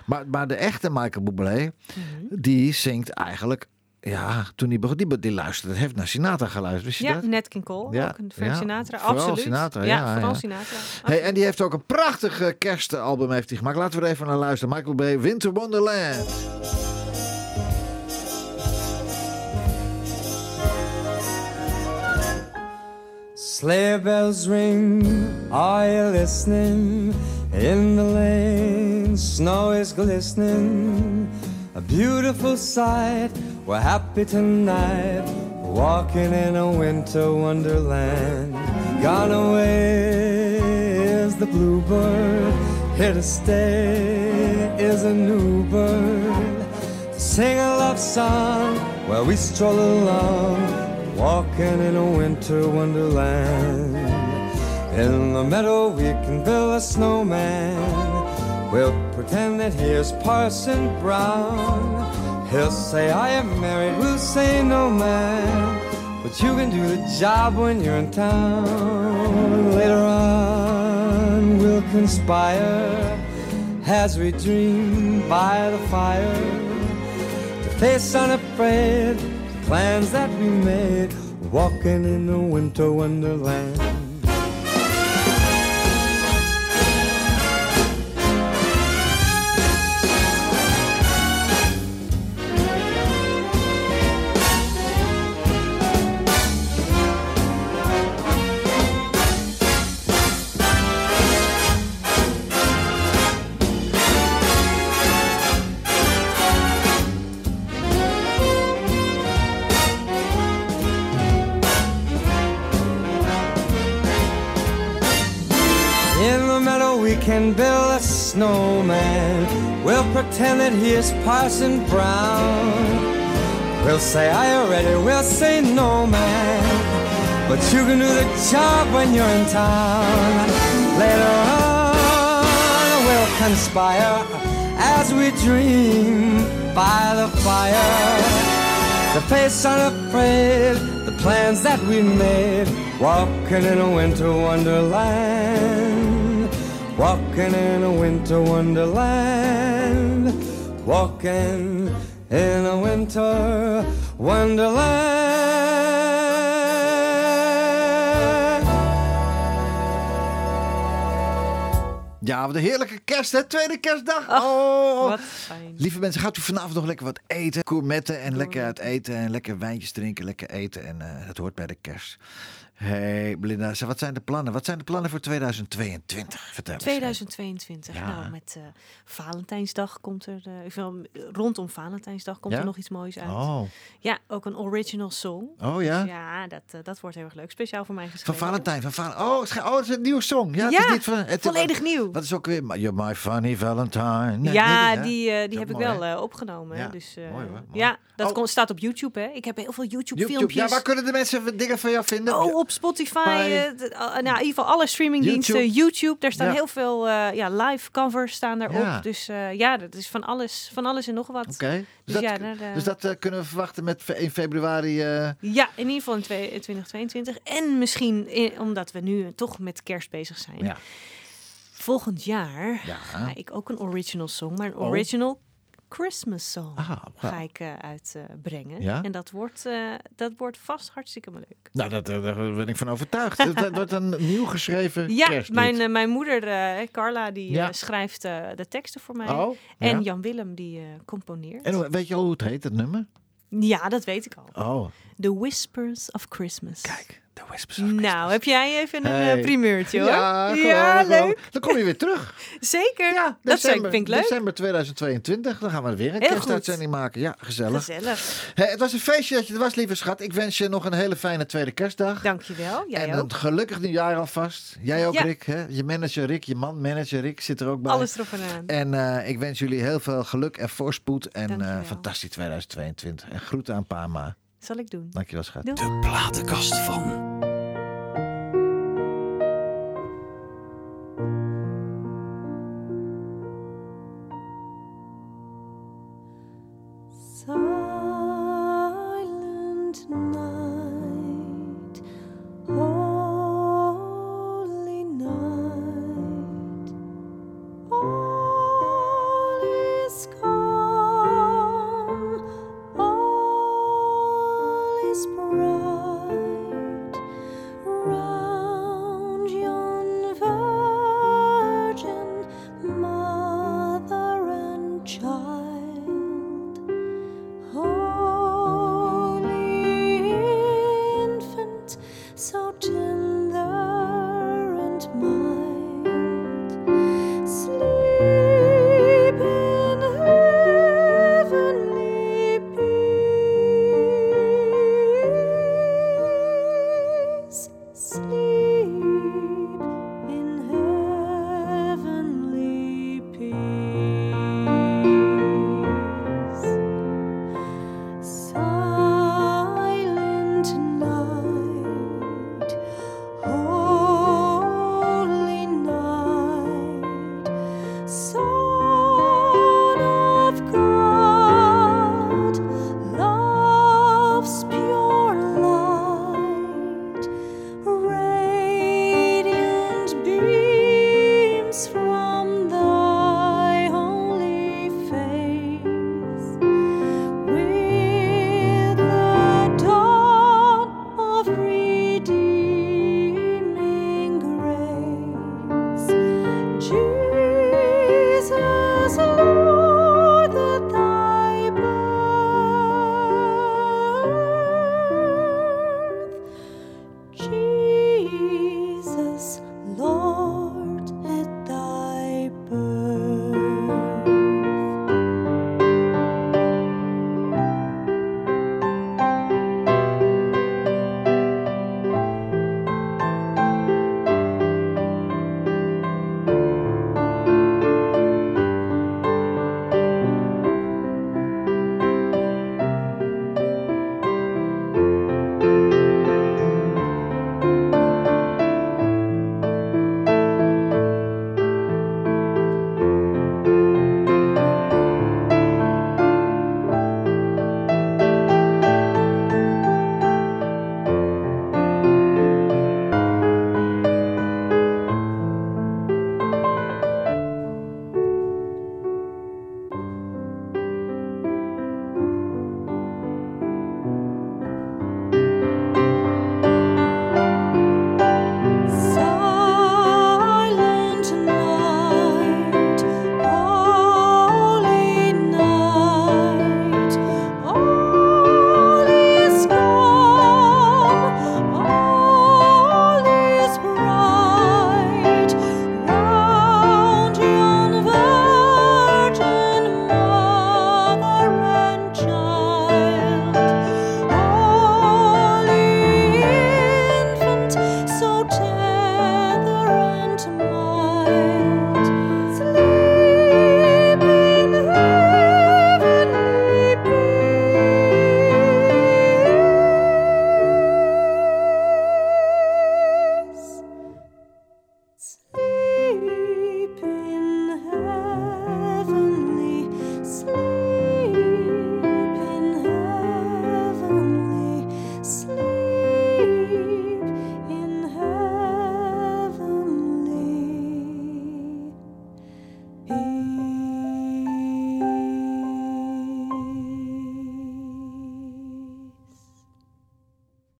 maar, maar de echte Michael Bublé, Mhm. die zingt eigenlijk... Ja, toen hij begon, die, die luisterde, heeft naar Sinatra geluisterd, wist je Ja, dat? Nat King Cole, Ja, ook een Frank ja. Sinatra, Vooral absoluut. Sinatra, ja, ja, vooral ja. Sinatra. Hey, en die heeft ook een prachtig eh, kerstalbum heeft hij gemaakt. Laten we er even naar luisteren. Michael Bublé, Winter Wonderland. Sleigh bells ring, are you listening? In the lane, snow is glistening. A beautiful sight, we're happy tonight. Walking in a winter wonderland. Gone away is the bluebird. Here to stay is a new bird. Sing a love song while we stroll along. Walking in a winter wonderland. In the meadow we can build a snowman. We'll pretend that here's Parson Brown. He'll say, I am married, we'll say, no man. But you can do the job when you're in town. Later on, we'll conspire as we dream by the fire to face unafraid plans that we made, walking in a winter wonderland. Snowman. We'll pretend that he is Parson Brown. We'll say, Are you ready? We'll say, No, man. But you can do the job when you're in town. Later on, we'll conspire as we dream by the fire. To face unafraid the plans that we made. Walking in a winter wonderland. Walking in a winter wonderland. Walking in a winter wonderland. Ja, wat een heerlijke kerst, hè? Tweede kerstdag. oh, Wat fijn. Lieve mensen, gaat u vanavond nog lekker wat eten? Gourmetten en lekker uit eten en lekker wijntjes drinken, lekker eten. En eh het hoort bij de kerst. Hey, Belinda, wat zijn de plannen? Wat zijn de plannen voor 2022? Vertel eens. 2022. Ja. Nou, met eh, Valentijnsdag komt er. vind, rondom Valentijnsdag komt Ja? er nog iets moois uit. Oh, Ja, ook een original song. oh ja? Dus ja, dat, eh, dat wordt heel erg leuk. Speciaal voor mij Van geschreven. Valentijn, van Valentijn. Oh, het is, oh, het is een nieuwe song. Ja, het Ja, is niet van, het, volledig nieuw. Wat is ook weer? You're my funny Valentine. Nee, ja, nee, die, die Dat heb ik wel opgenomen. Ja, Dus, mooi hoor. Ja, dat Oh. kon- staat op YouTube. Hè. Ik heb heel veel YouTube. YouTube-filmpjes. Ja, waar kunnen de mensen dingen van jou vinden? Oh, op Spotify. Eh, uh, nou, in ieder geval alle streamingdiensten. YouTube. YouTube. Daar staan Ja. heel veel eh, ja, live covers staan daarop. Ja. Dus eh, ja, dat is van alles, van alles en nog wat. Oké. Dus, Dus dat, ja, daar, eh, dus dat eh, kunnen we verwachten met in februari. eh, Ja, in ieder geval in 2022. En misschien, in- omdat we nu toch met kerst bezig zijn. ja. Volgend jaar Ja. ga ik ook een original song, maar een Oh. original Christmas song Ah, ga ik eh, uitbrengen. Ja? En dat wordt, eh, dat wordt vast hartstikke leuk. Nou, dat, eh, daar ben ik van overtuigd. dat, wordt een nieuw geschreven Ja, kerstlied. mijn, eh, mijn moeder, eh, Carla, die Ja. eh, schrijft eh, de teksten voor mij. Oh, En ja. Jan Willem, die eh, componeert. En weet je al hoe het heet, het nummer? Ja, dat weet ik al. Oh, The Whispers of Christmas. kijk. The Whispers of Nou, Christmas. heb jij even een eh, Hey. primeurtje hoor? Ja, ja gewoon, gewoon. leuk. Dan kom je weer terug. Zeker. Ja, dat december, vind ik leuk. December 2022. Dan gaan we weer een Heel kerstuitzending maken. Ja, gezellig. Gezellig. Hey, het was een feestje dat je er was, lieve schat. Ik wens je nog een hele fijne tweede kerstdag. Dankjewel. Jij en ook. een gelukkig nieuwjaar alvast. Jij ook, Ja. Rick. Hè? Je manager Rick, je man manager Rick zit er ook bij. Alles erop en aan. En eh, ik wens jullie heel veel geluk en voorspoed. En eh fantastisch 2022. En groeten aan Pama. Zal ik doen. Dankjewel, schat. Doei. De platenkast van.